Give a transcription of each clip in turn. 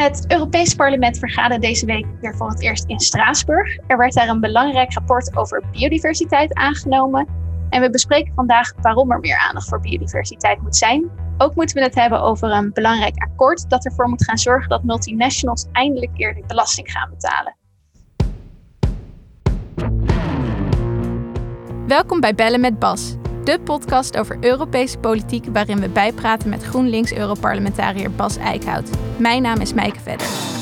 Het Europees Parlement vergaderde deze week weer voor het eerst in Straatsburg. Er werd daar een belangrijk rapport over biodiversiteit aangenomen. En we bespreken vandaag waarom er meer aandacht voor biodiversiteit moet zijn. Ook moeten we het hebben over een belangrijk akkoord dat ervoor moet gaan zorgen dat multinationals eindelijk eerlijk belasting gaan betalen. Welkom bij Bellen met Bas, de podcast over Europese politiek waarin we bijpraten met GroenLinks-Europarlementariër Bas Eickhout. Mijn naam is Mijke Vedder.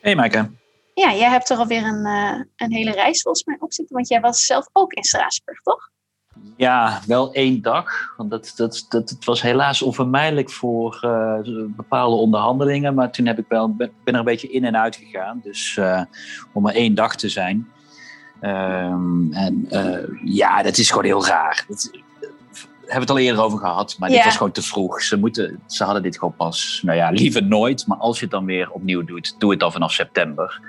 Hey Maaike. Ja, jij hebt er alweer een, uh, een hele reis volgens mij op zitten, want jij was zelf ook in Straatsburg, toch? Ja, wel één dag. Want dat, dat, dat, het was helaas onvermijdelijk voor uh, bepaalde onderhandelingen. Maar toen heb ik wel, ben, er een beetje in en uit gegaan. Dus uh, om maar één dag te zijn. Um, en ja, dat is gewoon heel raar. Dat, hebben het al eerder over gehad, maar dit was gewoon te vroeg. Ze, moeten, ze hadden dit gewoon pas, nou ja, liever nooit. Maar als je het dan weer opnieuw doet, doe het dan vanaf september.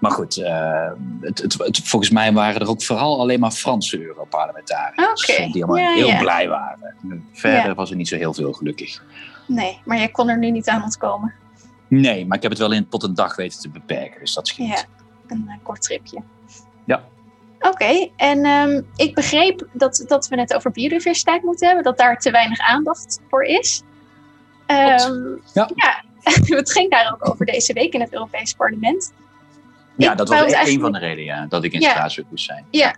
Maar goed, uh, het, het, het, volgens mij waren er ook vooral alleen maar Franse Europarlementariërs. Okay. Die allemaal ja, heel ja. blij waren. Verder was er niet zo heel veel gelukkig. Nee, maar jij kon er nu niet aan ontkomen. Nee, maar ik heb het wel in tot een dag weten te beperken, dus dat schiet. Ja, een uh, kort tripje. Ja. Oké, okay, en um, ik begreep dat, dat we het over biodiversiteit moeten hebben, dat daar te weinig aandacht voor is. Um, ja. ja. het ging daar ook over deze week in het Europees Parlement. Ja, ik dat was eigenlijk... een van de redenen ja, dat ik in ja. Straatsburg moest zijn. Ja.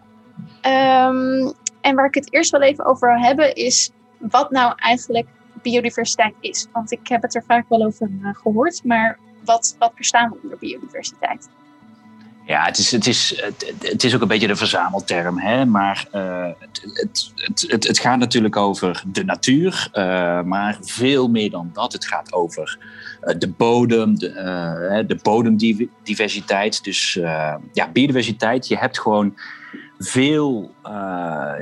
Um, en waar ik het eerst wel even over wil hebben is wat nou eigenlijk biodiversiteit is. Want ik heb het er vaak wel over uh, gehoord, maar wat, wat verstaan we onder biodiversiteit? Ja, het is, het, is, het, het is ook een beetje de verzamelterm, hè? maar uh, het, het, het, het, gaat natuurlijk over de natuur, uh, maar veel meer dan dat. Het gaat over uh, de bodem, de, de bodemdiversiteit. Dus ja, biodiversiteit, je hebt gewoon veel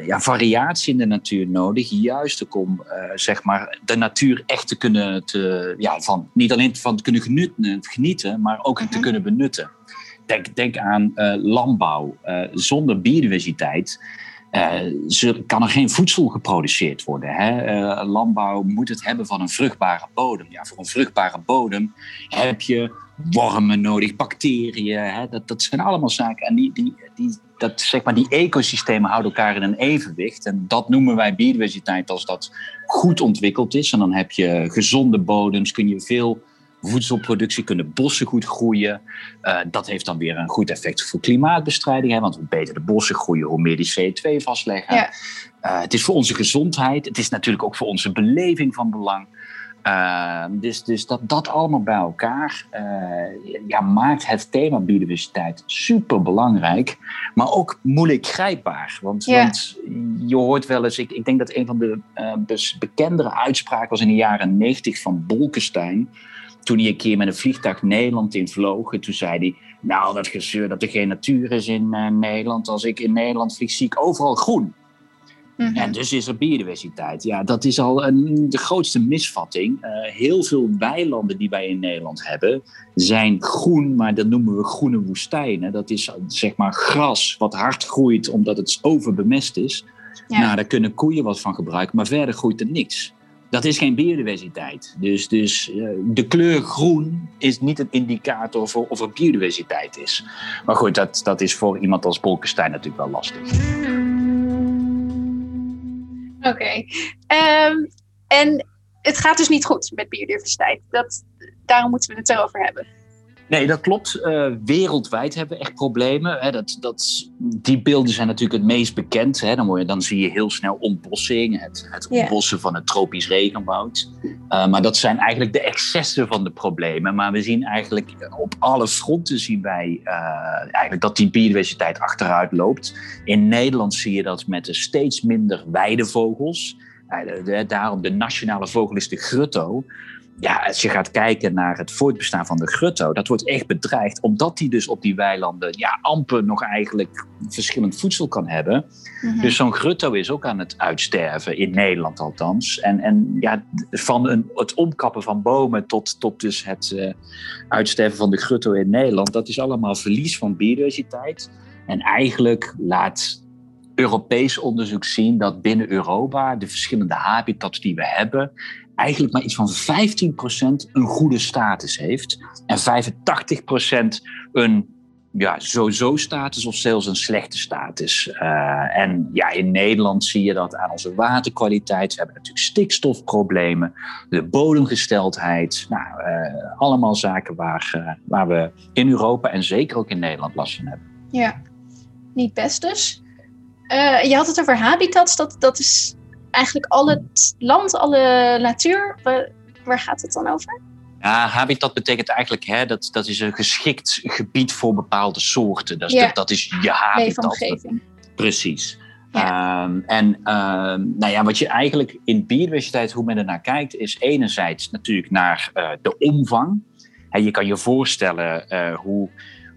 ja, variatie in de natuur nodig, juist ook om zeg maar, de natuur echt te kunnen, te, ja, van, niet alleen van te kunnen genieten, genieten maar ook mm -hmm. te kunnen benutten. Denk, aan uh, landbouw. Uh, zonder biodiversiteit uh, kan er geen voedsel geproduceerd worden. Hè? landbouw moet het hebben van een vruchtbare bodem. Ja, voor een vruchtbare bodem heb je wormen nodig, bacteriën. Hè? Dat, dat zijn allemaal zaken. En die, die, dat, zeg maar, die ecosystemen houden elkaar in een evenwicht. En dat noemen wij biodiversiteit als dat goed ontwikkeld is. En dan heb je gezonde bodems, kun je veel voedselproductie, kunnen bossen goed groeien. Uh, dat heeft dan weer een goed effect voor klimaatbestrijding. Hè? Want hoe beter de bossen groeien, hoe meer die CO2 vastleggen. Ja. Uh, het is voor onze gezondheid. Het is natuurlijk ook voor onze beleving van belang. Uh, dus dus dat, dat allemaal bij elkaar ja, maakt het thema biodiversiteit super belangrijk. Maar ook moeilijk grijpbaar. Want, ja. want je hoort wel eens... Ik, ik denk dat een van de bekendere uitspraken was in de jaren 90 van Bolkestein toen hij een keer met een vliegtuig Nederland in vloog. En toen zei hij, nou dat gezeur dat er geen natuur is in uh, Nederland. Als ik in Nederland vlieg, zie ik overal groen. Mhm. Mm -hmm. En dus is er biodiversiteit. Ja, dat is al een, de grootste misvatting. Uh, heel veel weilanden die wij in Nederland hebben, zijn groen, maar dat noemen we groene woestijnen. Dat is zeg maar gras wat hard groeit omdat het overbemest is. Ja. Nou, daar kunnen koeien wat van gebruiken, maar verder groeit er niks. Dat is geen biodiversiteit. Dus, dus uh, de kleur groen is niet een indicator voor of er biodiversiteit is. Maar goed, dat, dat is voor iemand als Bolkestein natuurlijk wel lastig. Oké. Um, en het gaat dus niet goed met biodiversiteit. Dat, daarom moeten we het erover hebben. Nee, dat klopt. Uh, wereldwijd hebben we echt problemen. Hè, dat, dat, die beelden zijn natuurlijk het meest bekend. Hè. Dan, je, dan zie je heel snel ontbossing, het, het ontbossen yeah. van het tropisch regenwoud. Uh, maar dat zijn eigenlijk de excessen van de problemen. Maar we zien eigenlijk op alle fronten zien wij uh, eigenlijk dat die biodiversiteit achteruit loopt. In Nederland zie je dat met de steeds minder weidevogels. Daarom de nationale vogel is de grutto. Ja, als je gaat kijken naar het voortbestaan van de grutto, dat wordt echt bedreigd, omdat die dus op die weilanden ja, amper nog eigenlijk verschillend voedsel kan hebben. Mhm. Dus zo'n grutto is ook aan het uitsterven, in Nederland althans. En, en ja, van een, het omkappen van bomen tot, tot dus het uh, uitsterven van de grutto in Nederland, dat is allemaal verlies van biodiversiteit. En eigenlijk laat Europees onderzoek zien dat binnen Europa de verschillende habitats die we hebben, eigenlijk maar iets van 15% een goede status heeft en 85% een ja, sowieso status of zelfs een slechte status. Uh, en ja, in Nederland zie je dat aan onze waterkwaliteit. We hebben natuurlijk stikstofproblemen, de bodemgesteldheid. Nou, uh, allemaal zaken waar, uh, waar we in Europa en zeker ook in Nederland last van hebben. Ja, niet best dus. je had het over habitats, dat, dat is eigenlijk al het land, alle natuur. Waar, gaat het dan over? Ja, habitat betekent eigenlijk hè, dat dat is een geschikt gebied voor bepaalde soorten. Dat is, ja. dat, is je habitat. Precies. Ja. Um, en um, nou ja, wat je eigenlijk in biodiversiteit, hoe men er naar kijkt, is enerzijds natuurlijk naar uh, de omvang. He, je kan je voorstellen uh, hoe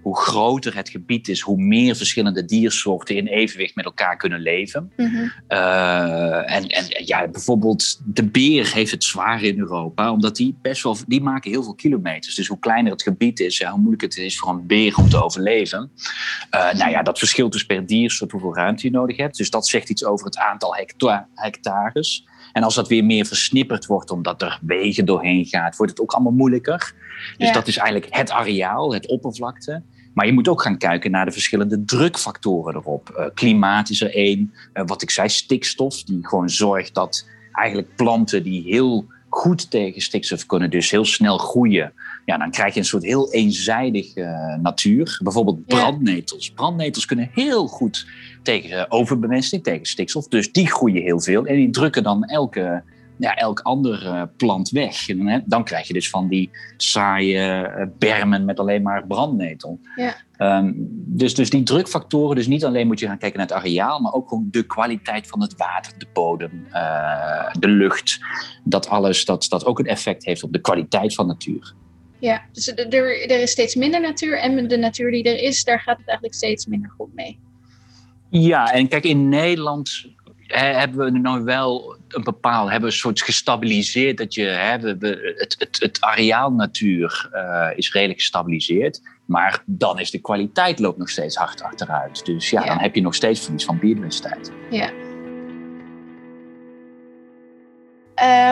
hoe groter het gebied is, hoe meer verschillende diersoorten in evenwicht met elkaar kunnen leven. Mm en, en ja, bijvoorbeeld de beer heeft het zwaar in Europa, omdat die best wel, die maken heel veel kilometers. Dus hoe kleiner het gebied is, ja, hoe moeilijker het is voor een beer om te overleven. Uh, nou ja, dat verschilt dus per diersoort hoeveel ruimte je nodig hebt. Dus dat zegt iets over het aantal hecta hectares. En als dat weer meer versnipperd wordt, omdat er wegen doorheen gaat, wordt het ook allemaal moeilijker. Dus dat is eigenlijk het areaal, het oppervlakte. Maar je moet ook gaan kijken naar de verschillende drukfactoren erop. Uh, klimaat is er één. Uh, wat ik zei, stikstof, die gewoon zorgt dat eigenlijk planten die heel goed tegen stikstof kunnen, dus heel snel groeien. Ja, dan krijg je een soort heel eenzijdige uh, natuur. Bijvoorbeeld brandnetels. Brandnetels kunnen heel goed tegen overbemesting, tegen stikstof. Dus die groeien heel veel en die drukken dan elke ja, elk ander uh, plant weg. En dan, dan, krijg je dus van die saaie uh, bermen met alleen maar brandnetel. Ja. Um, dus, dus die drukfactoren, dus niet alleen moet je gaan kijken naar het areaal, maar ook gewoon de kwaliteit van het water, de bodem, uh, de lucht. Dat alles, dat, dat ook een effect heeft op de kwaliteit van natuur. Ja, dus er, er is steeds minder natuur en de natuur die er is, daar gaat het eigenlijk steeds minder goed mee. Ja, en kijk, in Nederland hebben we nu wel een bepaald, hebben we een soort gestabiliseerd dat je, hè, we, het, het, het areaal natuur uh, is redelijk gestabiliseerd. Maar dan is de kwaliteit loopt nog steeds hard achteruit. Dus ja, dan heb je nog steeds verlies van biodiversiteit. Ja.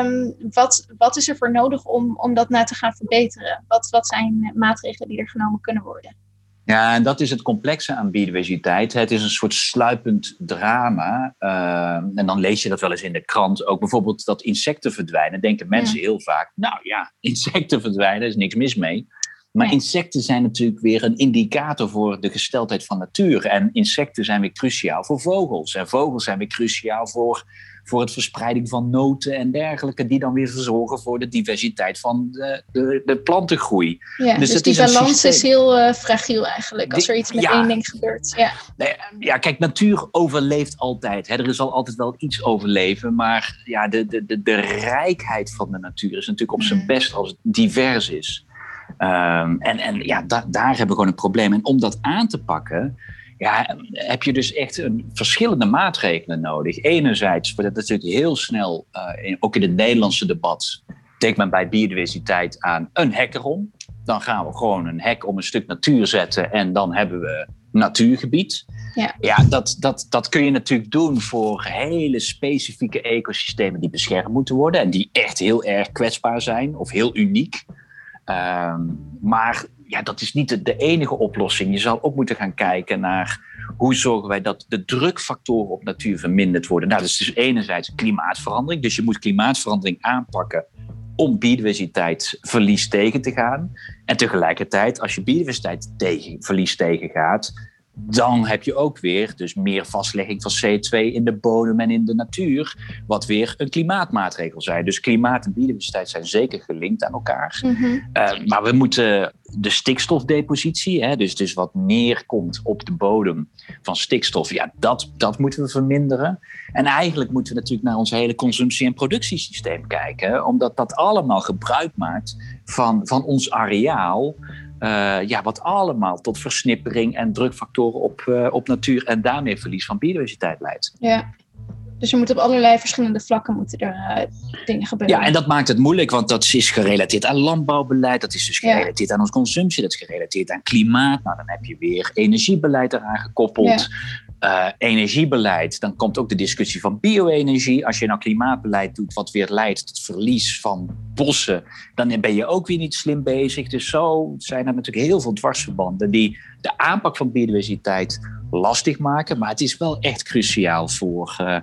Um, wat, wat is er voor nodig om, om dat nou te gaan verbeteren? Wat, wat zijn maatregelen die er genomen kunnen worden? Ja, en dat is het complexe aan biodiversiteit. Het is een soort sluipend drama. Uh, en dan lees je dat wel eens in de krant. Ook bijvoorbeeld dat insecten verdwijnen. Denken mensen heel vaak, nou ja, insecten verdwijnen, er is niks mis mee. Maar insecten zijn natuurlijk weer een indicator voor de gesteldheid van natuur. En insecten zijn weer cruciaal voor vogels. En vogels zijn weer cruciaal voor voor het verspreiding van noten en dergelijke, die dan weer verzorgen voor de diversiteit van de, de, de plantengroei. Ja, dus, dus die balans is heel uh, fragiel eigenlijk, als er iets met één ding gebeurt. Ja. Nee, ja, kijk, natuur overleeft altijd. Hè. Er zal altijd wel iets overleven, maar ja, de, de, de, de rijkheid van de natuur is natuurlijk op zijn mm. best als het divers is. Um, en, en ja, da, daar hebben we gewoon een probleem. En om dat aan te pakken, ja, heb je dus echt een, verschillende maatregelen nodig. Enerzijds wordt het natuurlijk heel snel, uh, ook in het Nederlandse debat, denkt men bij biodiversiteit aan een hek erom. Dan gaan we gewoon een hek om een stuk natuur zetten en dan hebben we natuurgebied. Ja, ja dat, dat, dat kun je natuurlijk doen voor hele specifieke ecosystemen die beschermd moeten worden en die echt heel erg kwetsbaar zijn of heel uniek. Um, maar ja, dat is niet de, enige oplossing. Je zal ook moeten gaan kijken naar hoe zorgen wij dat de drukfactoren op natuur verminderd worden. Nou, dat is dus enerzijds klimaatverandering. Dus je moet klimaatverandering aanpakken om biodiversiteitsverlies tegen te gaan. En tegelijkertijd, als je biodiversiteit tegen, tegengaat, dan heb je ook weer dus meer vastlegging van CO2 in de bodem en in de natuur, wat weer een klimaatmaatregel zijn. Dus klimaat en biodiversiteit zijn zeker gelinkt aan elkaar. Mhm. Uh, maar we moeten de stikstofdepositie, hè, dus, dus wat neerkomt op de bodem van stikstof, ja, dat, dat moeten we verminderen. En eigenlijk moeten we natuurlijk naar ons hele consumptie- en productiesysteem kijken, omdat dat allemaal gebruik maakt van, van ons areaal. Uh, ja, wat allemaal tot versnippering en drukfactoren op, uh, op natuur en daarmee verlies van biodiversiteit leidt. Ja, dus er moeten op allerlei verschillende vlakken moeten er uh, dingen gebeuren. Ja, en dat maakt het moeilijk, want dat is gerelateerd aan landbouwbeleid, dat is dus gerelateerd ja. aan onze consumptie, dat is gerelateerd aan klimaat. Nou, dan heb je weer energiebeleid eraan gekoppeld. Uh, energiebeleid, dan komt ook de discussie van bio-energie. Als je nou klimaatbeleid doet, wat weer leidt tot verlies van bossen, dan ben je ook weer niet slim bezig. Dus zo zijn er natuurlijk heel veel dwarsverbanden die de aanpak van biodiversiteit lastig maken. Maar het is wel echt cruciaal voor, uh,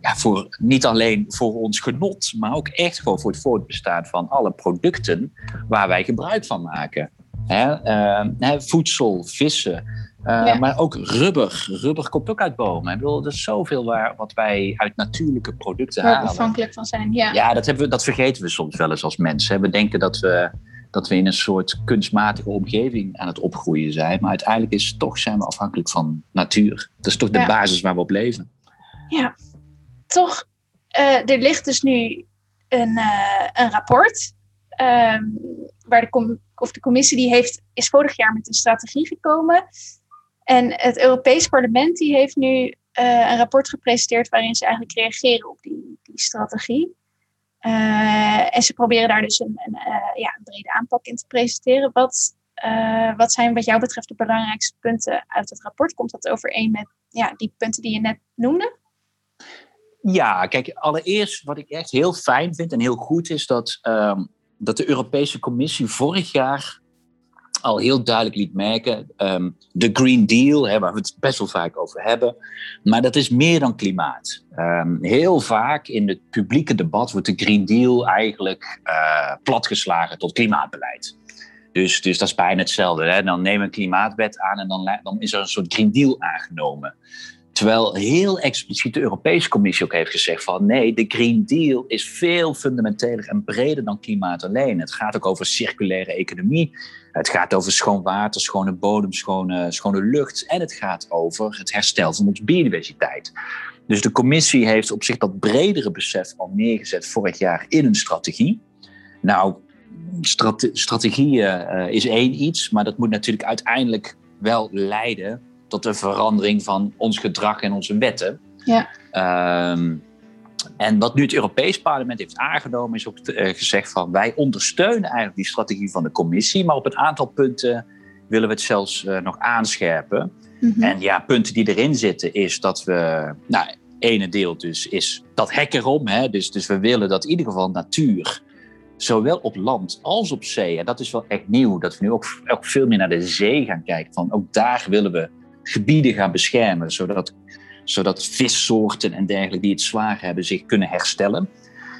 ja, voor niet alleen voor ons genot, maar ook echt gewoon voor het voortbestaan van alle producten waar wij gebruik van maken. Hè, uh, voedsel, vissen, ja. maar ook rubber. Rubber komt ook uit bomen. Ik bedoel, er is zoveel waar, wat wij uit natuurlijke producten waar halen. afhankelijk van zijn, ja. Ja, dat, hebben we, dat vergeten we soms wel eens als mensen. We denken dat we, dat we in een soort kunstmatige omgeving aan het opgroeien zijn. Maar uiteindelijk is toch zijn we afhankelijk van natuur. Dat is toch de Ja. basis waar we op leven. Ja, toch, eh, er ligt dus nu een, eh, een rapport. ehm, waar de, com- of de commissie die heeft, is vorig jaar met een strategie gekomen. En het Europees Parlement die heeft nu eh, een rapport gepresenteerd waarin ze eigenlijk reageren op die, die strategie. Eh, en ze proberen daar dus een, een, eh, ja, een brede aanpak in te presenteren. Wat, wat zijn wat jou betreft de belangrijkste punten uit het rapport? Komt dat overeen met ja, die punten die je net noemde? Ja, kijk, allereerst wat ik echt heel fijn vind en heel goed is dat, ehm, dat de Europese Commissie vorig jaar al heel duidelijk liet merken, ehm, de Green Deal, hè, waar we het best wel vaak over hebben, maar dat is meer dan klimaat. Ehm, heel vaak in het publieke debat wordt de Green Deal eigenlijk eh, platgeslagen tot klimaatbeleid. Dus, dus dat is bijna hetzelfde. Hè? Dan nemen we een klimaatwet aan en dan, dan is er een soort Green Deal aangenomen. Terwijl heel expliciet de Europese Commissie ook heeft gezegd van nee, de Green Deal is veel fundamenteler en breder dan klimaat alleen. Het gaat ook over circulaire economie. Het gaat over schoon water, schone bodem, schone, schone lucht. En het gaat over het herstel van onze biodiversiteit. Dus de commissie heeft op zich dat bredere besef al neergezet vorig jaar in een strategie. Nou, strate- strategieën eh, is één iets, maar dat moet natuurlijk uiteindelijk wel leiden tot een verandering van ons gedrag en onze wetten. Ja. Ehm, en wat nu het Europees Parlement heeft aangenomen, is ook eh, gezegd van wij ondersteunen eigenlijk die strategie van de commissie, maar op een aantal punten willen we het zelfs eh, nog aanscherpen. Mhm. En ja, punten die erin zitten is dat we, nou, ene deel dus is dat hek erom. Hè? Dus, dus we willen dat in ieder geval natuur, zowel op land als op zee, en dat is wel echt nieuw, dat we nu ook, ook veel meer naar de zee gaan kijken. Van ook daar willen we gebieden gaan beschermen, zodat, zodat vissoorten en dergelijke die het zwaar hebben zich kunnen herstellen.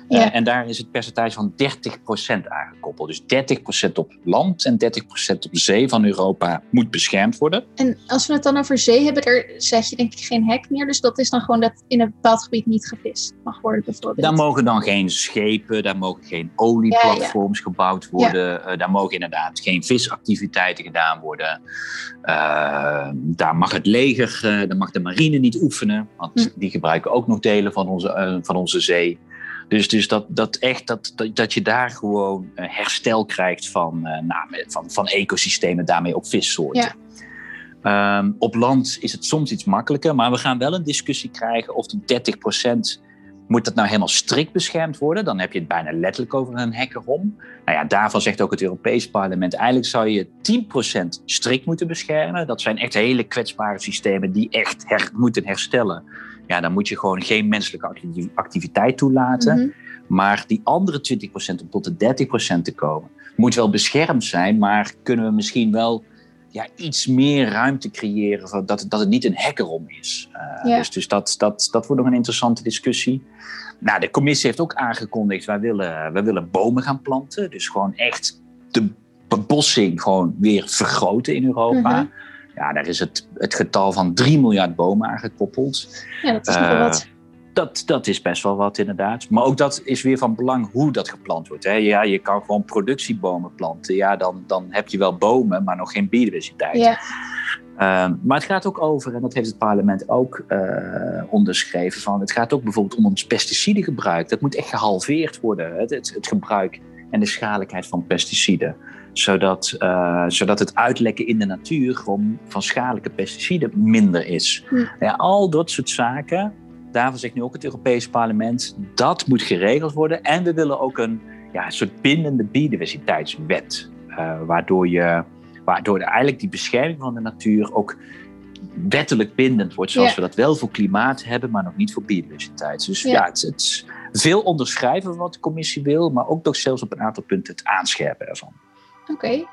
Ja. Eh, en daar is het percentage van 30% aangekoppeld. Dus 30% op land en 30% op zee van Europa moet beschermd worden. En als we het dan over zee hebben, daar zet je denk ik geen hek meer. Dus dat is dan gewoon dat in een bepaald gebied niet gevist mag worden bijvoorbeeld. Daar mogen dan geen schepen, daar mogen geen olieplatforms gebouwd worden. eh, daar mogen inderdaad geen visactiviteiten gedaan worden. Eh, daar mag het leger, daar mag de marine niet oefenen. Want Hm. die gebruiken ook nog delen van onze, van onze zee. Dus, dus dat, dat, echt, dat, dat, dat je daar gewoon eh, herstel krijgt van, eh, nou, van, van ecosystemen, daarmee ook vissoorten. Ja. Ehm, op land is het soms iets makkelijker, maar we gaan wel een discussie krijgen of die 30% moet dat nou helemaal strikt beschermd worden. Dan heb je het bijna letterlijk over een hek erom. Nou ja, daarvan zegt ook het Europees Parlement, eigenlijk zou je 10% strikt moeten beschermen. Dat zijn echt hele kwetsbare systemen die echt her- moeten herstellen. Ja, dan moet je gewoon geen menselijke acti- activiteit toelaten. Mhm. Maar die andere 20% om tot de 30% te komen, moet wel beschermd zijn, maar kunnen we misschien wel ja, iets meer ruimte creëren, van dat, dat het niet een hek erom is. Uh, Ja. Dus, dus dat, dat, dat wordt nog een interessante discussie. Nou, de commissie heeft ook aangekondigd, wij willen, wij willen bomen gaan planten. Dus gewoon echt de bebossing gewoon weer vergroten in Europa. Mhm. Ja, daar is het, het getal van 3 miljard bomen aan gekoppeld. Ja, dat is wel wat. Dat, dat is best wel wat inderdaad. Maar ook dat is weer van belang hoe dat geplant wordt. Hè. Ja, je kan gewoon productiebomen planten. Ja, dan, dan heb je wel bomen, maar nog geen biodiversiteit. Ja. Ehm, maar het gaat ook over, en dat heeft het parlement ook uh, onderschreven, van, het gaat ook bijvoorbeeld om ons pesticidengebruik. Dat moet echt gehalveerd worden, het, het, het gebruik en de schadelijkheid van pesticiden. Zodat, uh, zodat het uitlekken in de natuur gewoon van schadelijke pesticiden minder is. Hm. Ja, al dat soort zaken, daarvan zegt nu ook het Europese parlement, dat moet geregeld worden. En we willen ook een, ja, soort bindende biodiversiteitswet, uh, waardoor je waardoor eigenlijk die bescherming van de natuur ook wettelijk bindend wordt, zoals Ja. we dat wel voor klimaat hebben, maar nog niet voor biodiversiteit. Dus ja, Ja. het, het is veel onderschrijven wat de commissie wil, maar ook toch zelfs op een aantal punten het aanscherpen ervan. Oké.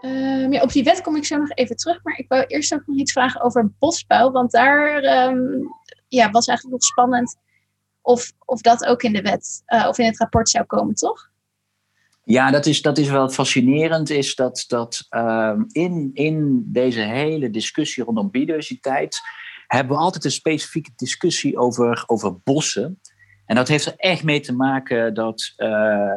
Ehm, op die wet kom ik zo nog even terug, maar ik wou eerst ook nog iets vragen over bosbouw, want daar ehm, ja, was eigenlijk nog spannend of, of dat ook in de wet eh, of in het rapport zou komen, toch? Ja, dat is, dat is wel fascinerend, is dat, dat ehm, in, in deze hele discussie rondom biodiversiteit hebben we altijd een specifieke discussie over, over bossen. En dat heeft er echt mee te maken dat, eh,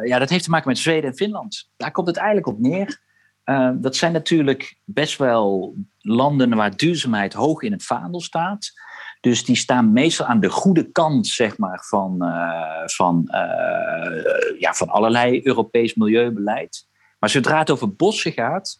ja, dat heeft te maken met Zweden en Finland. Daar komt het eigenlijk op neer. Eh, dat zijn natuurlijk best wel landen waar duurzaamheid hoog in het vaandel staat. Dus die staan meestal aan de goede kant zeg maar, van, eh, van, ja, van allerlei Europees milieubeleid. Maar zodra het over bossen gaat,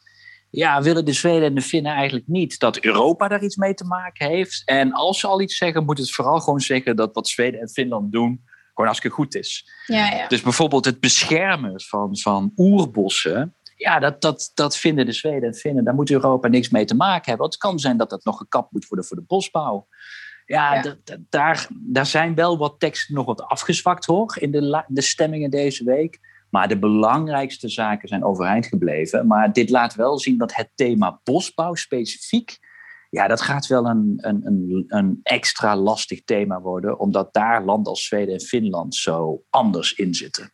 ja, willen de Zweden en de Finnen eigenlijk niet dat Europa daar iets mee te maken heeft. En als ze al iets zeggen, moet het vooral gewoon zeggen dat wat Zweden en Finland doen gewoon hartstikke goed is. Ja, ja. Dus bijvoorbeeld het beschermen van, van oerbossen. Ja, dat, dat, dat vinden de Zweden en Finnen. Daar moet Europa niks mee te maken hebben. Want het kan zijn dat dat nog gekapt moet worden voor de bosbouw. Ja, Ja. daar, daar zijn wel wat teksten nog wat afgezwakt hoor. In de, la- de stemmingen deze week. Maar de belangrijkste zaken zijn overeind gebleven. Maar dit laat wel zien dat het thema bosbouw specifiek. Ja, dat gaat wel een, een, een, extra lastig thema worden. Omdat daar landen als Zweden en Finland zo anders in zitten.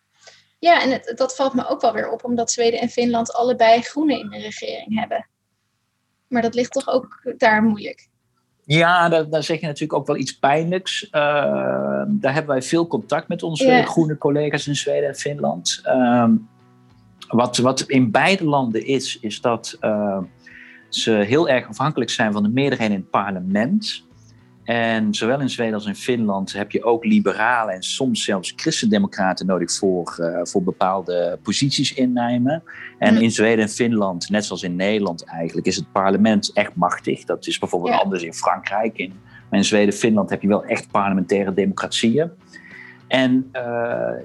ja en het, dat valt me ook wel weer op, omdat Zweden en Finland allebei groenen in de regering hebben. Maar dat ligt toch ook daar moeilijk. Ja, daar, daar zeg je natuurlijk ook wel iets pijnlijks. Eh, daar hebben wij veel contact met onze groene collega's in Zweden en Finland. Ehm, wat, wat in beide landen is, is dat eh, ze heel erg afhankelijk zijn van de meerderheid in het parlement. En zowel in Zweden als in Finland heb je ook liberalen en soms zelfs christendemocraten nodig voor, eh, voor bepaalde posities innemen. En in Zweden en Finland, net zoals in Nederland eigenlijk, is het parlement echt machtig. Dat is bijvoorbeeld Ja. anders in Frankrijk. In, maar in Zweden en Finland heb je wel echt parlementaire democratieën. En eh,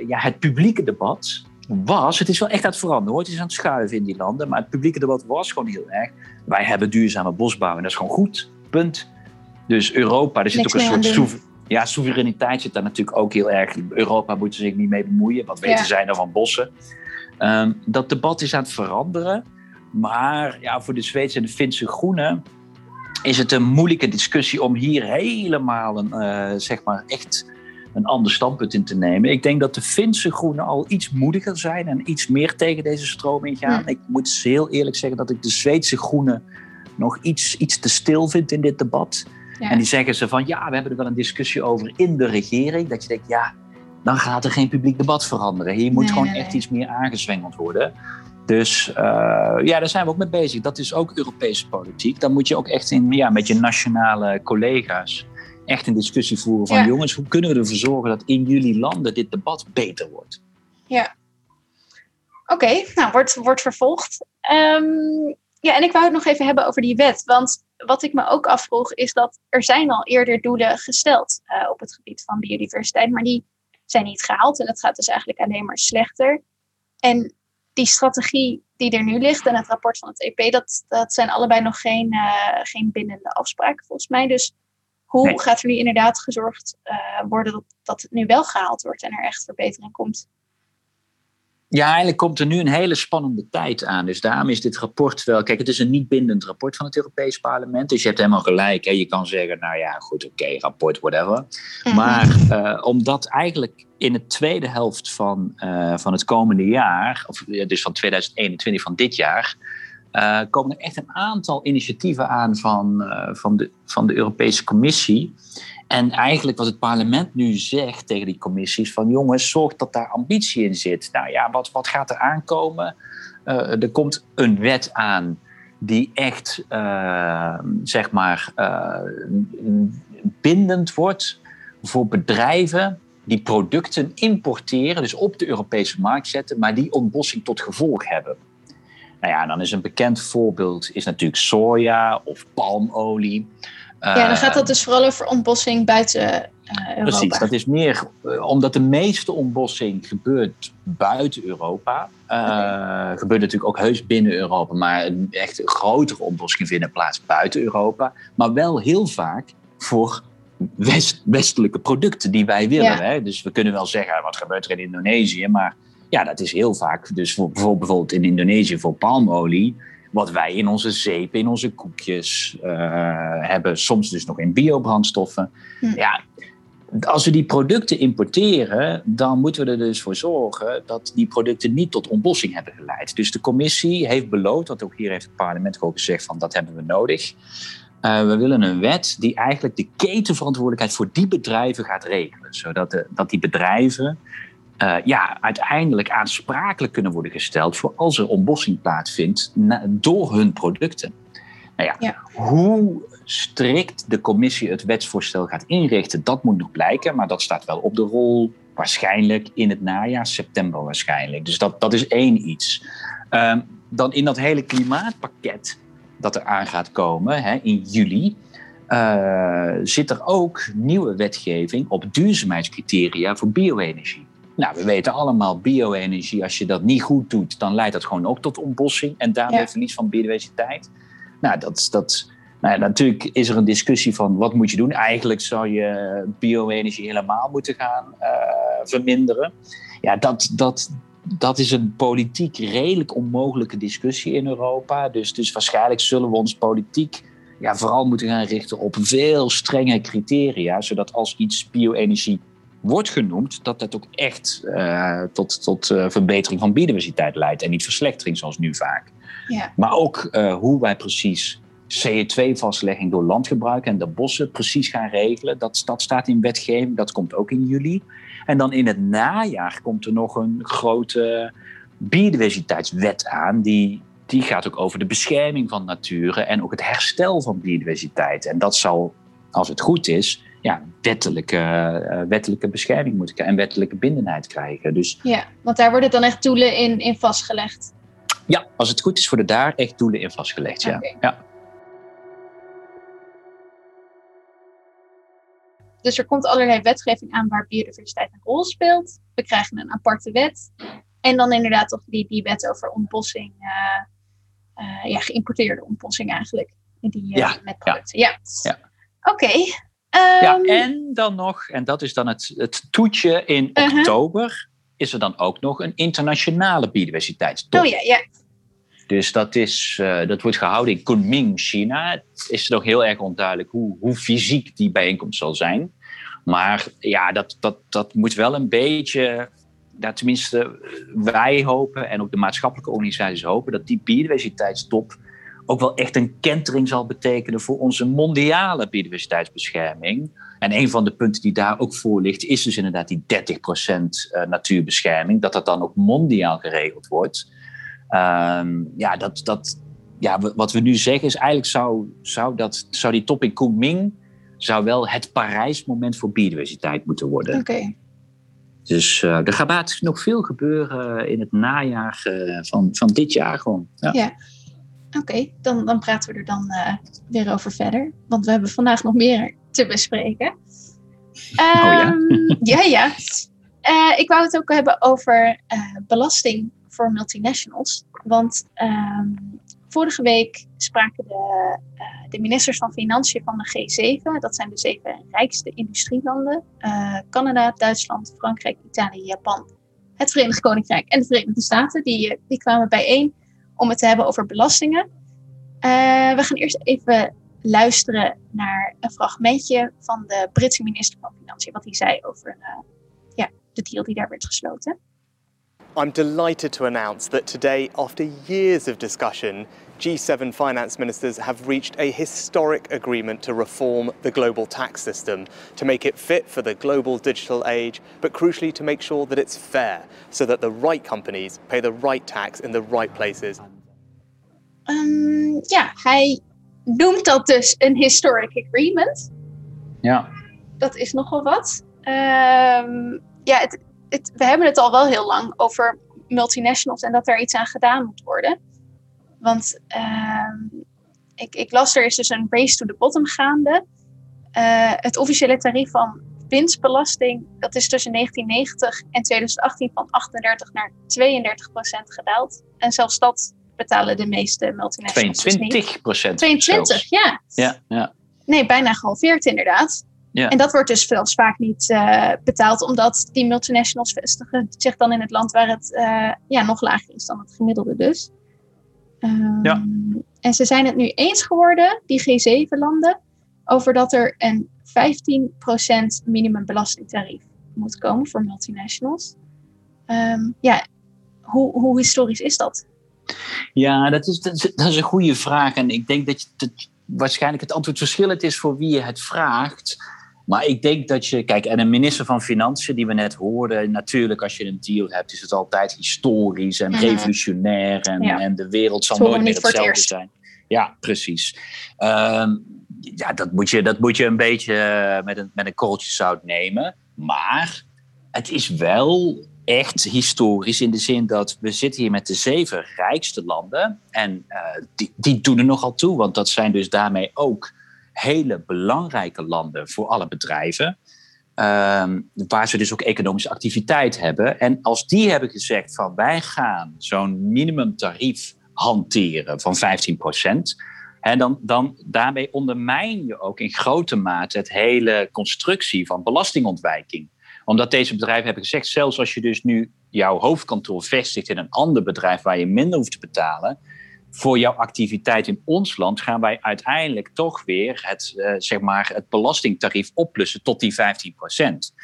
ja, het publieke debat was, het is wel echt aan het veranderen hoor. Het is aan het schuiven in die landen. Maar het publieke debat was gewoon heel erg. Wij hebben duurzame bosbouw en dat is gewoon goed. Punt. Dus Europa, er zit Niks ook een soort ja, soevereiniteit zit daar natuurlijk ook heel erg. Europa moet er zich niet mee bemoeien. Wat weten Ja. zij nou van bossen? Ehm, dat debat is aan het veranderen. Maar ja, voor de Zweedse en de Finse groenen is het een moeilijke discussie om hier helemaal een, eh, zeg maar echt een ander standpunt in te nemen. Ik denk dat de Finse groenen al iets moediger zijn en iets meer tegen deze stroom ingaan. Hm. Ik moet heel eerlijk zeggen dat ik de Zweedse groenen nog iets, iets te stil vind in dit debat. Ja. En die zeggen ze van ja, we hebben er wel een discussie over in de regering. Dat je denkt, ja, dan gaat er geen publiek debat veranderen. Hier moet Nee, gewoon nee, echt nee. iets meer aangezwengeld worden. Dus eh, ja, daar zijn we ook mee bezig. Dat is ook Europese politiek. Dan moet je ook echt in, ja, met je nationale collega's echt een discussie voeren van Ja. jongens, hoe kunnen we ervoor zorgen dat in jullie landen dit debat beter wordt? Oké, nou, wordt, wordt vervolgd. Ehm, ja, en ik wou het nog even hebben over die wet. Want wat ik me ook afvroeg is dat er zijn al eerder doelen gesteld eh, op het gebied van biodiversiteit. Maar die zijn niet gehaald en het gaat dus eigenlijk alleen maar slechter. En die strategie die er nu ligt en het rapport van het EP, dat, dat zijn allebei nog geen, eh, geen bindende afspraken volgens mij. Dus hoe Nee. gaat er nu inderdaad gezorgd eh, worden dat, dat het nu wel gehaald wordt en er echt verbetering komt? Ja, eigenlijk komt er nu een hele spannende tijd aan. Dus daarom is dit rapport wel. Kijk, het is een niet bindend rapport van het Europees Parlement. Dus je hebt helemaal gelijk. Hè. Je kan zeggen, nou ja, goed, oké, rapport, whatever. Mhm. Maar eh, omdat eigenlijk in de tweede helft van, eh, van het komende jaar, of dus van 2021 van dit jaar, uh, komen er echt een aantal initiatieven aan van, van, de, van de Europese Commissie. En eigenlijk wat het parlement nu zegt tegen die commissies: van jongens, zorg dat daar ambitie in zit. Nou ja, wat, wat gaat er aankomen? er komt een wet aan die echt, zeg maar, bindend wordt voor bedrijven die producten importeren, dus op de Europese markt zetten, maar die ontbossing tot gevolg hebben. Nou ja, dan is een bekend voorbeeld is natuurlijk soja of palmolie. Ja, dan gaat dat dus vooral over ontbossing buiten uh, Europa. Precies, dat is meer uh, omdat de meeste ontbossing gebeurt buiten Europa. Uh, okay. Gebeurt natuurlijk ook heus binnen Europa, maar een echt grotere ontbossing vinden plaats buiten Europa. Maar wel heel vaak voor west, westelijke producten die wij willen. Hè? Dus we kunnen wel zeggen, wat gebeurt er in Indonesië? Maar ja, dat is heel vaak, dus voor, bijvoorbeeld in Indonesië voor palmolie, wat wij in onze zeep, in onze koekjes uh, hebben, soms dus nog in biobrandstoffen. Hm. Ja, als we die producten importeren, dan moeten we er dus voor zorgen dat die producten niet tot ontbossing hebben geleid. Dus de commissie heeft beloofd, want ook hier heeft het parlement ook gezegd van dat hebben we nodig. Uh, we willen een wet die eigenlijk de ketenverantwoordelijkheid voor die bedrijven gaat regelen. Zodat de, dat die bedrijven uh, ja, uiteindelijk aansprakelijk kunnen worden gesteld voor als er ontbossing plaatsvindt na, door hun producten. Nou ja, ja, hoe strikt de commissie het wetsvoorstel gaat inrichten, dat moet nog blijken. Maar dat staat wel op de rol, waarschijnlijk in het najaar, september waarschijnlijk. Dus dat, dat is één iets. Uh, dan in dat hele klimaatpakket dat er aan gaat komen hè, in juli, uh, zit er ook nieuwe wetgeving op duurzaamheidscriteria voor bio-energie. Nou, we weten allemaal, bio-energie, als je dat niet goed doet, dan leidt dat gewoon ook tot ontbossing en daarmee ja. verlies van biodiversiteit. Nou, dat, dat, nou ja, natuurlijk is er een discussie van wat moet je doen. Eigenlijk zou je bio-energie helemaal moeten gaan uh, verminderen. Ja, dat, dat, dat is een politiek redelijk onmogelijke discussie in Europa. Dus, dus waarschijnlijk zullen we ons politiek ja, vooral moeten gaan richten op veel strenge criteria, zodat als iets bio-energie wordt genoemd, dat dat ook echt uh, tot, tot uh, verbetering van biodiversiteit leidt en niet verslechtering zoals nu vaak. Ja. Maar ook uh, hoe wij precies CO2-vastlegging door landgebruik en de bossen precies gaan regelen, dat, dat staat in wetgeving, dat komt ook in juli. En dan in het najaar komt er nog een grote biodiversiteitswet aan. Die, die gaat ook over de bescherming van natuur en ook het herstel van biodiversiteit. En dat zal, als het goed is, ja, wettelijke, uh, wettelijke bescherming moeten krijgen en wettelijke bindenheid krijgen. Dus, ja, want daar worden dan echt doelen in, in vastgelegd. Ja, als het goed is, worden daar echt doelen in vastgelegd. Ja. Okay. ja. Dus er komt allerlei wetgeving aan waar biodiversiteit een rol speelt. We krijgen een aparte wet. En dan inderdaad toch die, die wet over ontbossing. Uh, uh, ja, geïmporteerde ontbossing eigenlijk. Die, uh, ja, met producten. Ja. ja. Oké. Okay. Ja, en dan nog, en dat is dan het, het toetje in -huh. oktober, is er dan ook nog een internationale biodiversiteitstop. Oh ja, ja. Dus dat, is, uh, dat wordt gehouden in Kunming, China. Het is nog heel erg onduidelijk hoe, hoe fysiek die bijeenkomst zal zijn. Maar ja, dat, dat, dat moet wel een beetje. Tenminste, wij hopen en ook de maatschappelijke organisaties hopen dat die biodiversiteitstop ook wel echt een kentering zal betekenen voor onze mondiale biodiversiteitsbescherming. En een van de punten die daar ook voor ligt, is dus inderdaad die 30% natuurbescherming. Dat dat dan ook mondiaal geregeld wordt. Um, ja, dat, dat, ja, wat we nu zeggen is eigenlijk zou, zou, dat, zou die top in Kunming zou wel het Parijs-moment voor biodiversiteit moeten worden. Oké. Okay. Dus uh, er gaat nog veel gebeuren in het najaar uh, van, van dit jaar gewoon. Ja. ja. Oké, okay, dan, dan praten we er dan uh, weer over verder. Want we hebben vandaag nog meer te bespreken. Um, oh ja? ja, ja. ik wou het ook hebben over belasting voor multinationals. Want um, vorige week spraken de, de, ministers van Financiën van de G7, dat zijn de zeven rijkste industrielanden, Canada, Duitsland, Frankrijk, Italië, Japan, het Verenigd Koninkrijk en de Verenigde Staten, die, eh, die kwamen bijeen om het te hebben over belastingen. we gaan eerst even luisteren naar een fragmentje van de Britse minister van Financiën, wat hij zei over ja, de deal die daar werd gesloten. I'm delighted to announce that today, after years of discussion, G7 finance ministers have reached a historic agreement to reform the global tax system to make it fit for the global digital age, but crucially to make sure that it's fair so that the right companies pay the right tax in the right places. Um, ja, hij noemt dat dus een historic agreement. Ja. Dat is nogal wat. Um, ja, het, het, we hebben het al wel heel lang over multinationals en dat er iets aan gedaan moet worden. Want uh, ik, ik, las er is dus een race to the bottom gaande. Uh, het officiële tarief van winstbelasting, dat is tussen 1990 en 2018 van 38 naar 32 procent gedaald. En zelfs dat betalen de meeste multinationals 22 dus procent. 22, ja. ja. Ja, Nee, bijna gehalveerd inderdaad. Ja. En dat wordt dus veel vaak niet uh, betaald, omdat die multinationals vestigen zich dan in het land waar het uh, ja, nog lager is dan het gemiddelde dus. Um, ja. En ze zijn het nu eens geworden, die G7-landen, over dat er een 15% minimumbelastingtarief moet komen voor multinationals. Um, ja, hoe, hoe historisch is dat? Ja, dat is, dat is, dat is een goede vraag. En ik denk dat, je, dat waarschijnlijk het antwoord verschillend is voor wie je het vraagt. Maar ik denk dat je, kijk, en een minister van Financiën die we net hoorden, natuurlijk als je een deal hebt, is het altijd historisch en revolutionair en, en de wereld zal nooit meer hetzelfde zijn. Ja, precies. Um, ja, dat moet, je, dat moet je een beetje met een, met een korreltje zout nemen. Maar het is wel echt historisch in de zin dat we zitten hier met de zeven rijkste landen. En uh, die, die doen er nogal toe, want dat zijn dus daarmee ook hele belangrijke landen voor alle bedrijven. Uh, waar ze dus ook economische activiteit hebben. En als die hebben gezegd van wij gaan zo'n minimumtarief hanteren van 15 procent. En dan, dan daarmee ondermijn je ook in grote mate het hele constructie van belastingontwijking. Omdat deze bedrijven hebben gezegd, zelfs als je dus nu jouw hoofdkantoor vestigt in een ander bedrijf waar je minder hoeft te betalen, voor jouw activiteit in ons land gaan wij uiteindelijk toch weer het, uh, zeg maar het belastingtarief oplussen tot die 15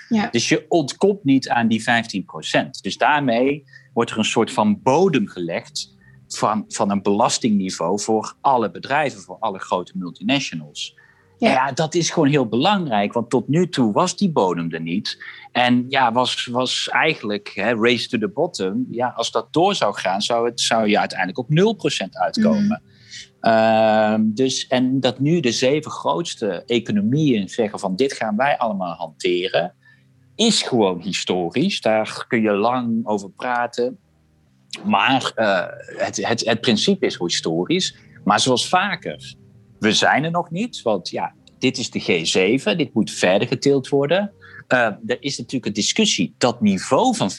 Ja. Dus je ontkomt niet aan die 15% Dus daarmee wordt er een soort van bodem gelegd van, van een belastingniveau voor alle bedrijven, voor alle grote multinationals. Ja. ja. dat is gewoon heel belangrijk, want tot nu toe was die bodem er niet. En ja, was, was eigenlijk hè, race to the bottom. Ja, als dat door zou gaan, zou, het, zou je uiteindelijk op 0% uitkomen. Mm. dus, en dat nu de zeven grootste economieën zeggen van dit gaan wij allemaal hanteren, is gewoon historisch. Daar kun je lang over praten. Maar uh, het, het, het principe is historisch. Maar zoals vaker, we zijn er nog niet, want ja, dit is de G7, dit moet verder getild worden. Uh, er is natuurlijk een discussie. Dat niveau van 15%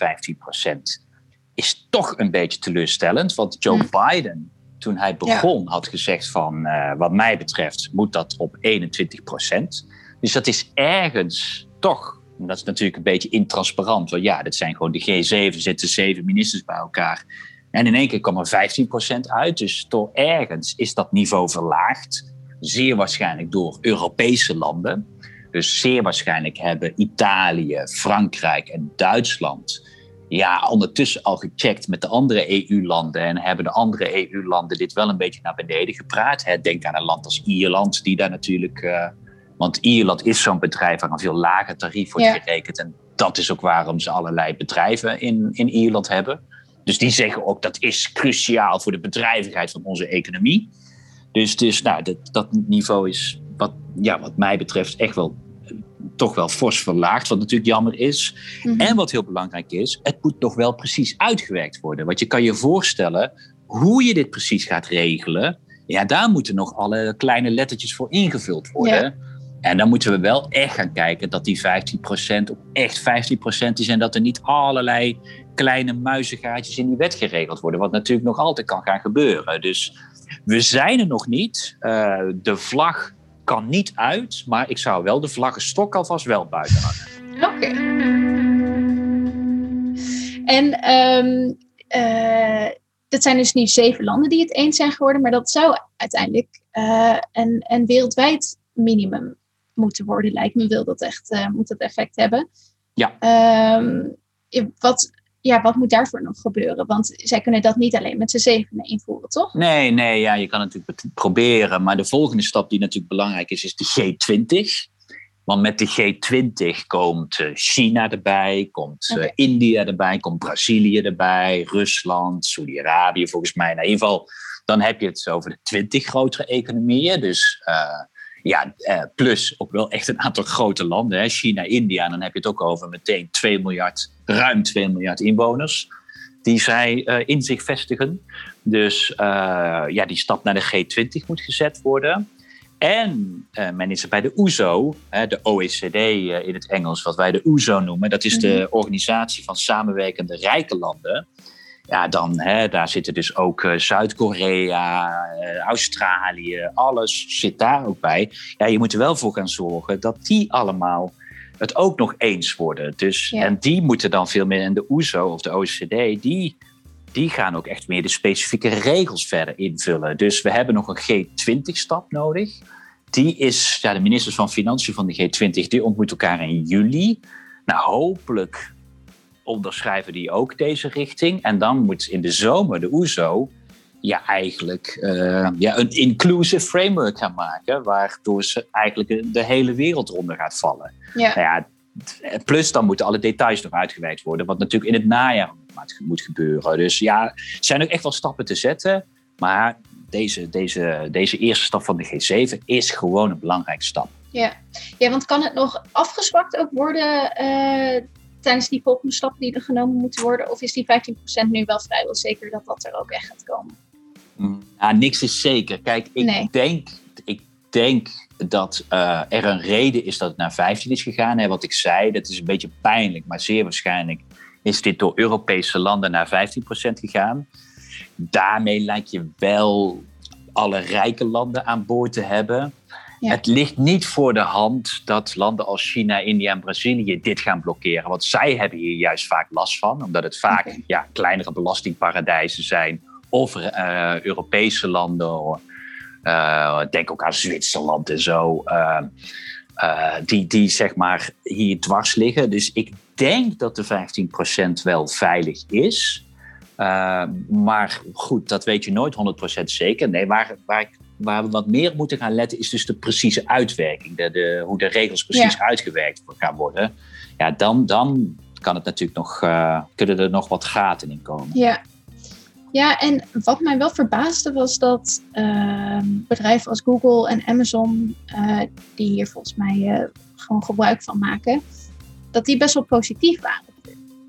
is toch een beetje teleurstellend, want Joe mm. Biden, toen hij begon, had gezegd van, uh, wat mij betreft, moet dat op 21%. Dus dat is ergens toch dat is natuurlijk een beetje intransparant. Want ja, dat zijn gewoon de G7, zitten zeven ministers bij elkaar. En in één keer kwam er 15% uit. Dus toch ergens is dat niveau verlaagd. Zeer waarschijnlijk door Europese landen. Dus zeer waarschijnlijk hebben Italië, Frankrijk en Duitsland ja, ondertussen al gecheckt met de andere EU-landen. En hebben de andere EU-landen dit wel een beetje naar beneden gepraat. Denk aan een land als Ierland, die daar natuurlijk. Uh, want Ierland is zo'n bedrijf waar een veel lager tarief wordt gerekend. En dat is ook waarom ze allerlei bedrijven in, in Ierland hebben. Dus die zeggen ook dat is cruciaal voor de bedrijvigheid van onze economie. Dus, dus nou, dat, dat niveau is wat, ja, wat mij betreft echt wel toch wel fors verlaagd, wat natuurlijk jammer is. Mhm. En wat heel belangrijk is, het moet nog wel precies uitgewerkt worden. Want je kan je voorstellen hoe je dit precies gaat regelen. Ja, daar moeten nog alle kleine lettertjes voor ingevuld worden. En dan moeten we wel echt gaan kijken dat die 15% ook echt 15% is en dat er niet allerlei kleine muizengaatjes in die wet geregeld worden, wat natuurlijk nog altijd kan gaan gebeuren. Dus we zijn er nog niet. Uh, de vlag kan niet uit, maar ik zou wel de vlaggenstok alvast wel buiten hangen. Oké. En um, uh, dat zijn dus nu zeven landen die het eens zijn geworden, maar dat zou uiteindelijk uh, een, een wereldwijd minimum moeten worden, lijkt me. Wil dat echt, moet dat effect hebben? Ja. Um, wat ja, wat moet daarvoor nog gebeuren? Want zij kunnen dat niet alleen met z'n zevenen invoeren, toch? Nee, nee, ja, je kan natuurlijk proberen. Maar de volgende stap die natuurlijk belangrijk is, is de G20. Want met de G20 komt eh, China erbij, komt okay. India erbij, komt Brazilië erbij, Rusland, Saudi-Arabië volgens mij. Nou, in ieder geval, dan heb je het over de 20 grotere economieën. Dus uh, ja, uh, plus ook wel echt een aantal grote landen. Hè? China, India. Dan heb je het ook over meteen 2 miljard, ruim 2 miljard inwoners. Die zij uh, in zich vestigen. Dus uh, ja, die stap naar de G20 moet gezet worden. En men is er bij de OESO, hè, de OECD in het Engels, wat wij de OESO noemen. Dat is de organisatie van samenwerkende rijke landen ja, dan hè, daar zitten dus ook uh, Zuid-Korea, uh, Australië, alles zit daar ook bij. Ja, je moet er wel voor gaan zorgen dat die allemaal het ook nog eens worden. Dus, ja. En die moeten dan veel meer in de OESO of de OECD, die, die gaan ook echt meer de specifieke regels verder invullen. Dus we hebben nog een G20-stap nodig. Die is, ja, de ministers van Financiën van de G20, die ontmoeten elkaar in juli. Nou, hopelijk onderschrijven die ook deze richting. En dan moet in de zomer de OESO ja, eigenlijk uh, ja, een inclusive framework gaan maken, waardoor ze eigenlijk de hele wereld eronder gaat vallen. Ja. Nou ja, plus dan moeten alle details nog uitgewerkt worden, wat natuurlijk in het najaar moet gebeuren. Dus ja, er zijn ook echt wel stappen te zetten, maar deze, deze, deze eerste stap van de G7 is gewoon een belangrijke stap. Ja. ja, want kan het nog afgezwakt ook worden, uh, tijdens die volgende stappen die er genomen moeten worden? Of is die 15% nu wel vrijwel zeker dat dat er ook echt gaat komen? Nou, niks is zeker. Kijk, ik, denk, ik denk dat uh, er een reden is dat het naar 15 is gegaan. Hè, wat ik zei, dat is een beetje pijnlijk, maar zeer waarschijnlijk is dit door Europese landen naar 15% gegaan. Daarmee lijkt je wel alle rijke landen aan boord te hebben. Het ligt niet voor de hand dat landen als China, India en Brazilië dit gaan blokkeren. Want zij hebben hier juist vaak last van, omdat het vaak ja, kleinere belastingparadijzen zijn. Of uh, Europese landen, uh, denk ook aan Zwitserland en zo, uh, die, die zeg maar hier dwars liggen. Dus ik denk dat de 15% wel veilig is. maar goed, dat weet je nooit 100% zeker. Nee, waar, waar ik waar we wat meer moeten gaan letten, is dus de precieze uitwerking. De, de, hoe de regels precies uitgewerkt gaan worden. Ja, dan, dan kan het natuurlijk nog, uh, kunnen er nog wat gaten in komen. Ja. Ja, en wat mij wel verbaasde was dat uh, bedrijven als Google en Amazon, uh, die hier volgens mij uh, gewoon gebruik van maken, dat die best wel positief waren.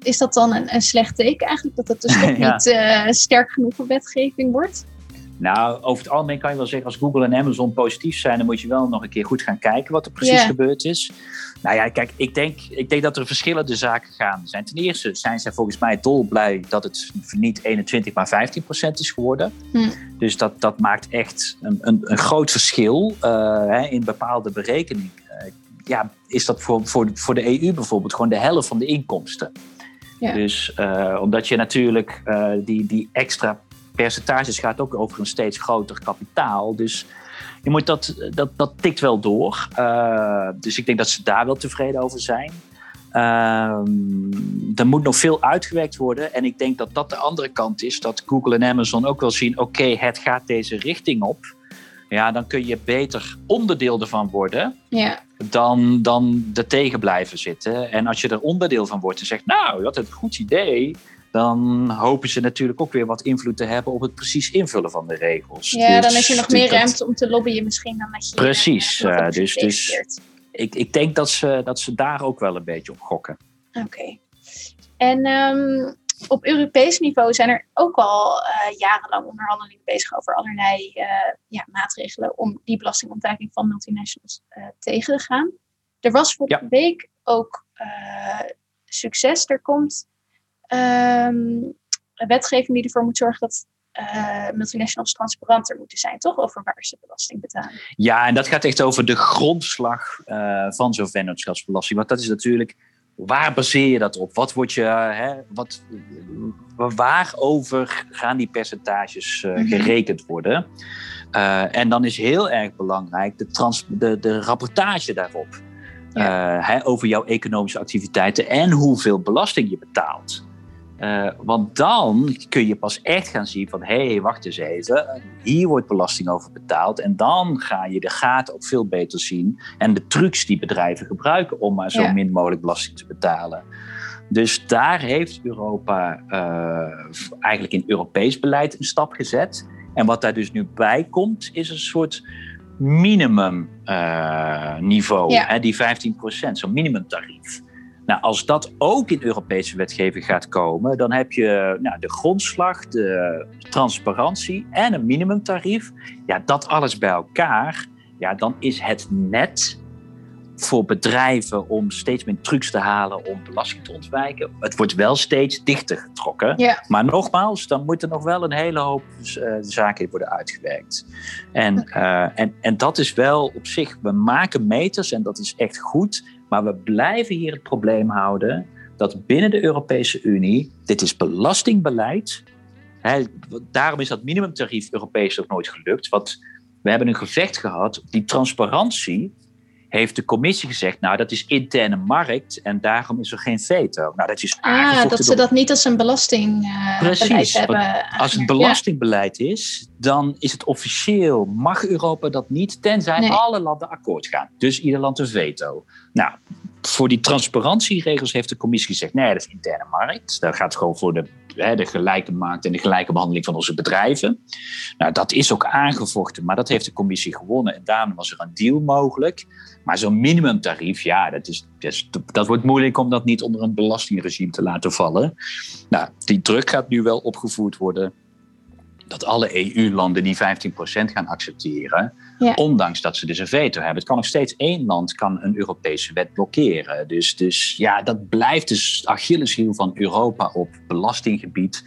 Is dat dan een, een slecht teken eigenlijk, dat het dus toch ja. niet sterk genoeg voor wetgeving wordt? Nou, over het algemeen kan je wel zeggen, als Google en Amazon positief zijn, dan moet je wel nog een keer goed gaan kijken wat er precies yeah. gebeurd is. Nou ja, kijk, ik denk, ik denk dat er verschillende zaken gaande zijn. Ten eerste zijn zij volgens mij dolblij dat het niet 21, maar 15 procent is geworden. Hm. Dus dat, dat maakt echt een, een, een groot verschil uh, hè, in bepaalde berekeningen. Uh, ja, is dat voor, voor, voor de EU bijvoorbeeld gewoon de helft van de inkomsten. Ja. Dus uh, omdat je natuurlijk die, die extra percentages gaat ook over een steeds groter kapitaal. Dus je moet dat, dat, dat tikt wel door. Uh, dus ik denk dat ze daar wel tevreden over zijn. Uh, er moet nog veel uitgewerkt worden. En ik denk dat dat de andere kant is. Dat Google en Amazon ook wel zien: oké, okay, het gaat deze richting op. Ja, dan kun je beter onderdeel ervan worden. Ja. Dan, dan er tegen blijven zitten. En als je er onderdeel van wordt en zegt: Nou, dat is een goed idee dan hopen ze natuurlijk ook weer wat invloed te hebben op het precies invullen van de regels. Ja, dus, dan is er nog meer ruimte om te lobbyen misschien dan dat je... Precies, uh, dus, dus ik, ik denk dat ze, dat ze daar ook wel een beetje op gokken. Oké. Okay. En um, op Europees niveau zijn er ook al uh, jarenlang onderhandelingen bezig over allerlei uh, ja, maatregelen om die belastingontduiking van multinationals tegen te gaan. Er was vorige ja. week ook succes. Er komt um, wetgeving die ervoor moet zorgen dat uh, multinationals transparanter moeten zijn, toch? Over waar ze belasting betalen. Ja, en dat gaat echt over de grondslag uh, van zo'n vennootschapsbelasting. Want dat is natuurlijk, waar baseer je dat op? Wat wordt je, hè, wat, waarover gaan die percentages uh, gerekend worden? en dan is heel erg belangrijk de, trans, de, de rapportage daarop. Ja. Hè, over jouw economische activiteiten en hoeveel belasting je betaalt. Uh, want dan kun je pas echt gaan zien van... hé, hey, wacht eens even, hier wordt belasting over betaald. En dan ga je de gaten ook veel beter zien. En de trucs die bedrijven gebruiken om maar zo min mogelijk belasting te betalen. Dus daar heeft Europa uh, eigenlijk in Europees beleid een stap gezet. En wat daar dus nu bij komt, is een soort minimum uh, niveau. Ja. Hè, die 15 procent, zo'n minimumtarief. Nou, als dat ook in Europese wetgeving gaat komen, dan heb je nou, de grondslag, de transparantie en een minimumtarief. Ja, dat alles bij elkaar, ja, dan is het net voor bedrijven om steeds meer trucs te halen om belasting te ontwijken. Het wordt wel steeds dichter getrokken. Ja. Maar nogmaals, dan moet er nog wel een hele hoop uh, zaken worden uitgewerkt. En, uh, en, en dat is wel op zich, we maken meters en dat is echt goed. Maar we blijven hier het probleem houden dat binnen de Europese Unie, dit is belastingbeleid. Hè, daarom is dat minimumtarief Europees ook nooit gelukt. Want we hebben een gevecht gehad, die transparantie heeft de commissie gezegd, nou dat is interne markt en daarom is er geen veto. Nou, dat is ah, dat ze dat niet als een belastingbeleid uh, hebben. Als het belastingbeleid is, dan is het officieel, mag Europa dat niet, tenzij alle landen akkoord gaan. Dus ieder land een veto. Nou, voor die transparantieregels heeft de commissie gezegd, nee, dat is interne markt. Dat gaat gewoon voor de, hè, de gelijke markt en de gelijke behandeling van onze bedrijven. Nou, dat is ook aangevochten, maar dat heeft de commissie gewonnen en daarom was er een deal mogelijk. Maar zo'n minimumtarief, ja, dat, dat, is, dat wordt moeilijk om dat niet onder een belastingregime te laten vallen. Nou, die druk gaat nu wel opgevoerd worden dat alle EU-landen die 15% gaan accepteren, ondanks dat ze dus een veto hebben. Het kan nog steeds één land kan een Europese wet blokkeren. Dus, dus ja, dat blijft dus Achilleshiel van Europa op belastinggebied.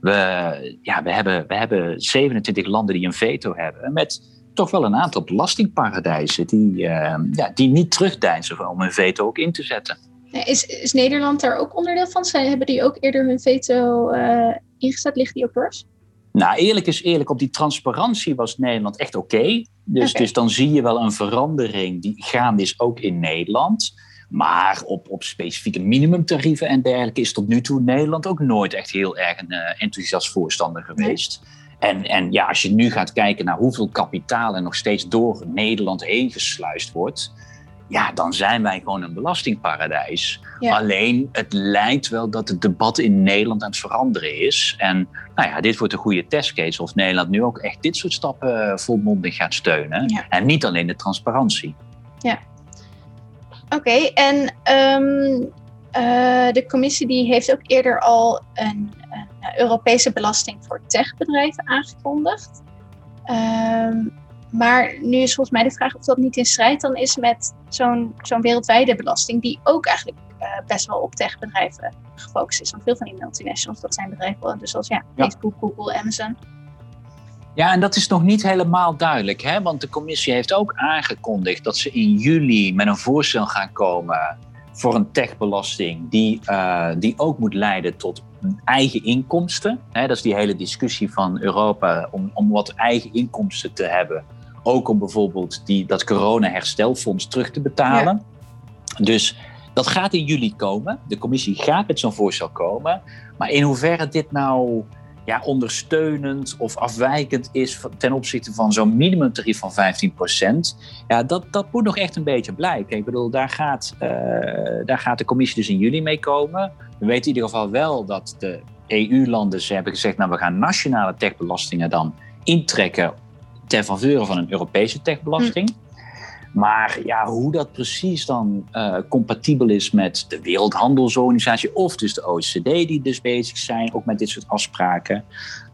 We, ja, we, hebben, we hebben 27 landen die een veto hebben, met toch wel een aantal belastingparadijzen die, uh, ja, die niet terugdeinzen om hun veto ook in te zetten. Is, is Nederland daar ook onderdeel van? Zij hebben die ook eerder hun veto uh, ingezet? Ligt die op beurs? Nou, eerlijk is eerlijk, op die transparantie was Nederland echt oké. Dus, dus dan zie je wel een verandering die gaande is ook in Nederland. Maar op, op specifieke minimumtarieven en dergelijke is tot nu toe Nederland ook nooit echt heel erg een uh, enthousiast voorstander geweest. En, en ja, als je nu gaat kijken naar hoeveel kapitaal er nog steeds door Nederland heen gesluist wordt, ja, dan zijn wij gewoon een belastingparadijs. Alleen het lijkt wel dat het debat in Nederland aan het veranderen is. En nou ja, dit wordt een goede testcase of Nederland nu ook echt dit soort stappen eh, volmondig gaat steunen. En niet alleen de transparantie. Ja. Oké, en ehm, eh, de commissie die heeft ook eerder al een, een Europese belasting voor techbedrijven aangekondigd. Um, maar nu is volgens mij de vraag of dat niet in strijd dan is met zo'n zo'n wereldwijde belasting, die ook eigenlijk uh, best wel op techbedrijven gefocust is. Want veel van die multinationals, dat zijn bedrijven dus zoals ja, Facebook, Google, Amazon. Ja, en dat is nog niet helemaal duidelijk, hè? want de commissie heeft ook aangekondigd dat ze in juli met een voorstel gaan komen voor een techbelasting die, uh, die ook moet leiden tot eigen inkomsten. Hè? Dat is die hele discussie van Europa om, om wat eigen inkomsten te hebben ook om bijvoorbeeld die, dat corona-herstelfonds terug te betalen. Dus dat gaat in juli komen. De commissie gaat met zo'n voorstel komen. Maar in hoeverre dit nou ja, ondersteunend of afwijkend is ten opzichte van zo'n minimumtarief van 15%, ja, dat, dat moet nog echt een beetje blijken. Ik bedoel, daar gaat, uh, daar gaat de commissie dus in juli mee komen. We weten in ieder geval wel dat de EU-landen hebben gezegd, nou we gaan nationale techbelastingen dan intrekken ter faveur van een Europese techbelasting. Hm. Maar ja, hoe dat precies dan uh, compatibel is met de Wereldhandelsorganisatie of dus de OECD, die dus bezig zijn, ook met dit soort afspraken.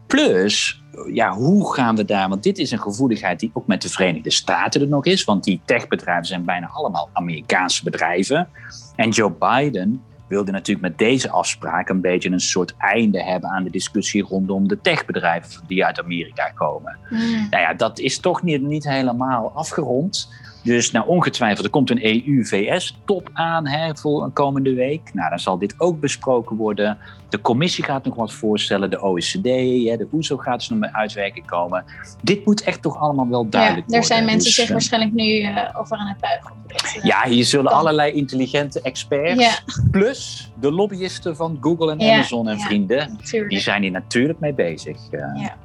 Plus, ja, hoe gaan we daar? Want dit is een gevoeligheid die ook met de Verenigde Staten er nog is. Want die techbedrijven zijn bijna allemaal Amerikaanse bedrijven. En Joe Biden wilde natuurlijk met deze afspraak een beetje een soort einde hebben aan de discussie rondom de techbedrijven die uit Amerika komen. Mm. Nou ja, dat is toch niet, niet helemaal afgerond. Dus nou, ongetwijfeld, er komt een EU-VS-top aan hè, voor een komende week. Nou, dan zal dit ook besproken worden. De commissie gaat nog wat voorstellen, de OECD, hè, de OESO gaat dus nog met uitwerking komen. Dit moet echt toch allemaal wel duidelijk ja, er zijn mensen Dus, zich eh, waarschijnlijk nu eh, over aan het buigen. dit, Ja, hier zullen allerlei intelligente experts, Ja. plus de lobbyisten van Google en Ja, Amazon en vrienden, natuurlijk. die zijn hier natuurlijk mee bezig. eh. Ja.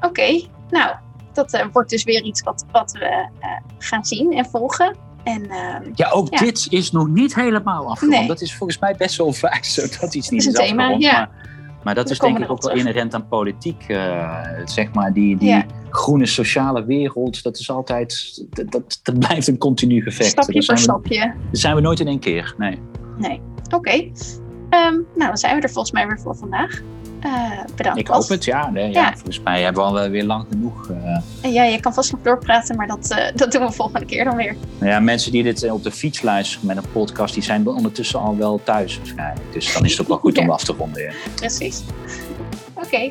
Oké, nou, dat eh, wordt dus weer iets wat, wat we eh, gaan zien en volgen. En ehm, Ja, ook Ja. dit is nog niet helemaal afgerond. Nee. Dat is volgens mij best wel vaak zo dat iets niet is is, thema, afgerond. ja. Maar, maar dat We is denk ik ook wel inherent aan politiek. eh, zeg maar, die, die Ja. groene sociale wereld, dat is altijd, dat, dat, dat blijft een continu gevecht. stapje Daar voor we, stapje. daar zijn we nooit in één keer. Nee. Nee, oké. Ehm, nou, dan zijn we er volgens mij weer voor vandaag. Eh, bedankt. Ik hoop het, ja, nee, ja. Ja. Volgens mij hebben we al weer lang genoeg. eh, ja, je kan vast nog doorpraten, maar dat, eh, dat doen we volgende keer dan weer. Nou ja, mensen die dit op de fiets luisteren met een podcast, die zijn ondertussen al wel thuis waarschijnlijk. Dus dan is het ook wel goed om af te ronden. ja. Precies. Oké,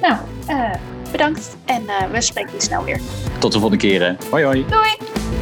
nou, eh, bedankt en eh, we spreken je snel weer. Tot de volgende keer. hè. Hoi hoi. Doei!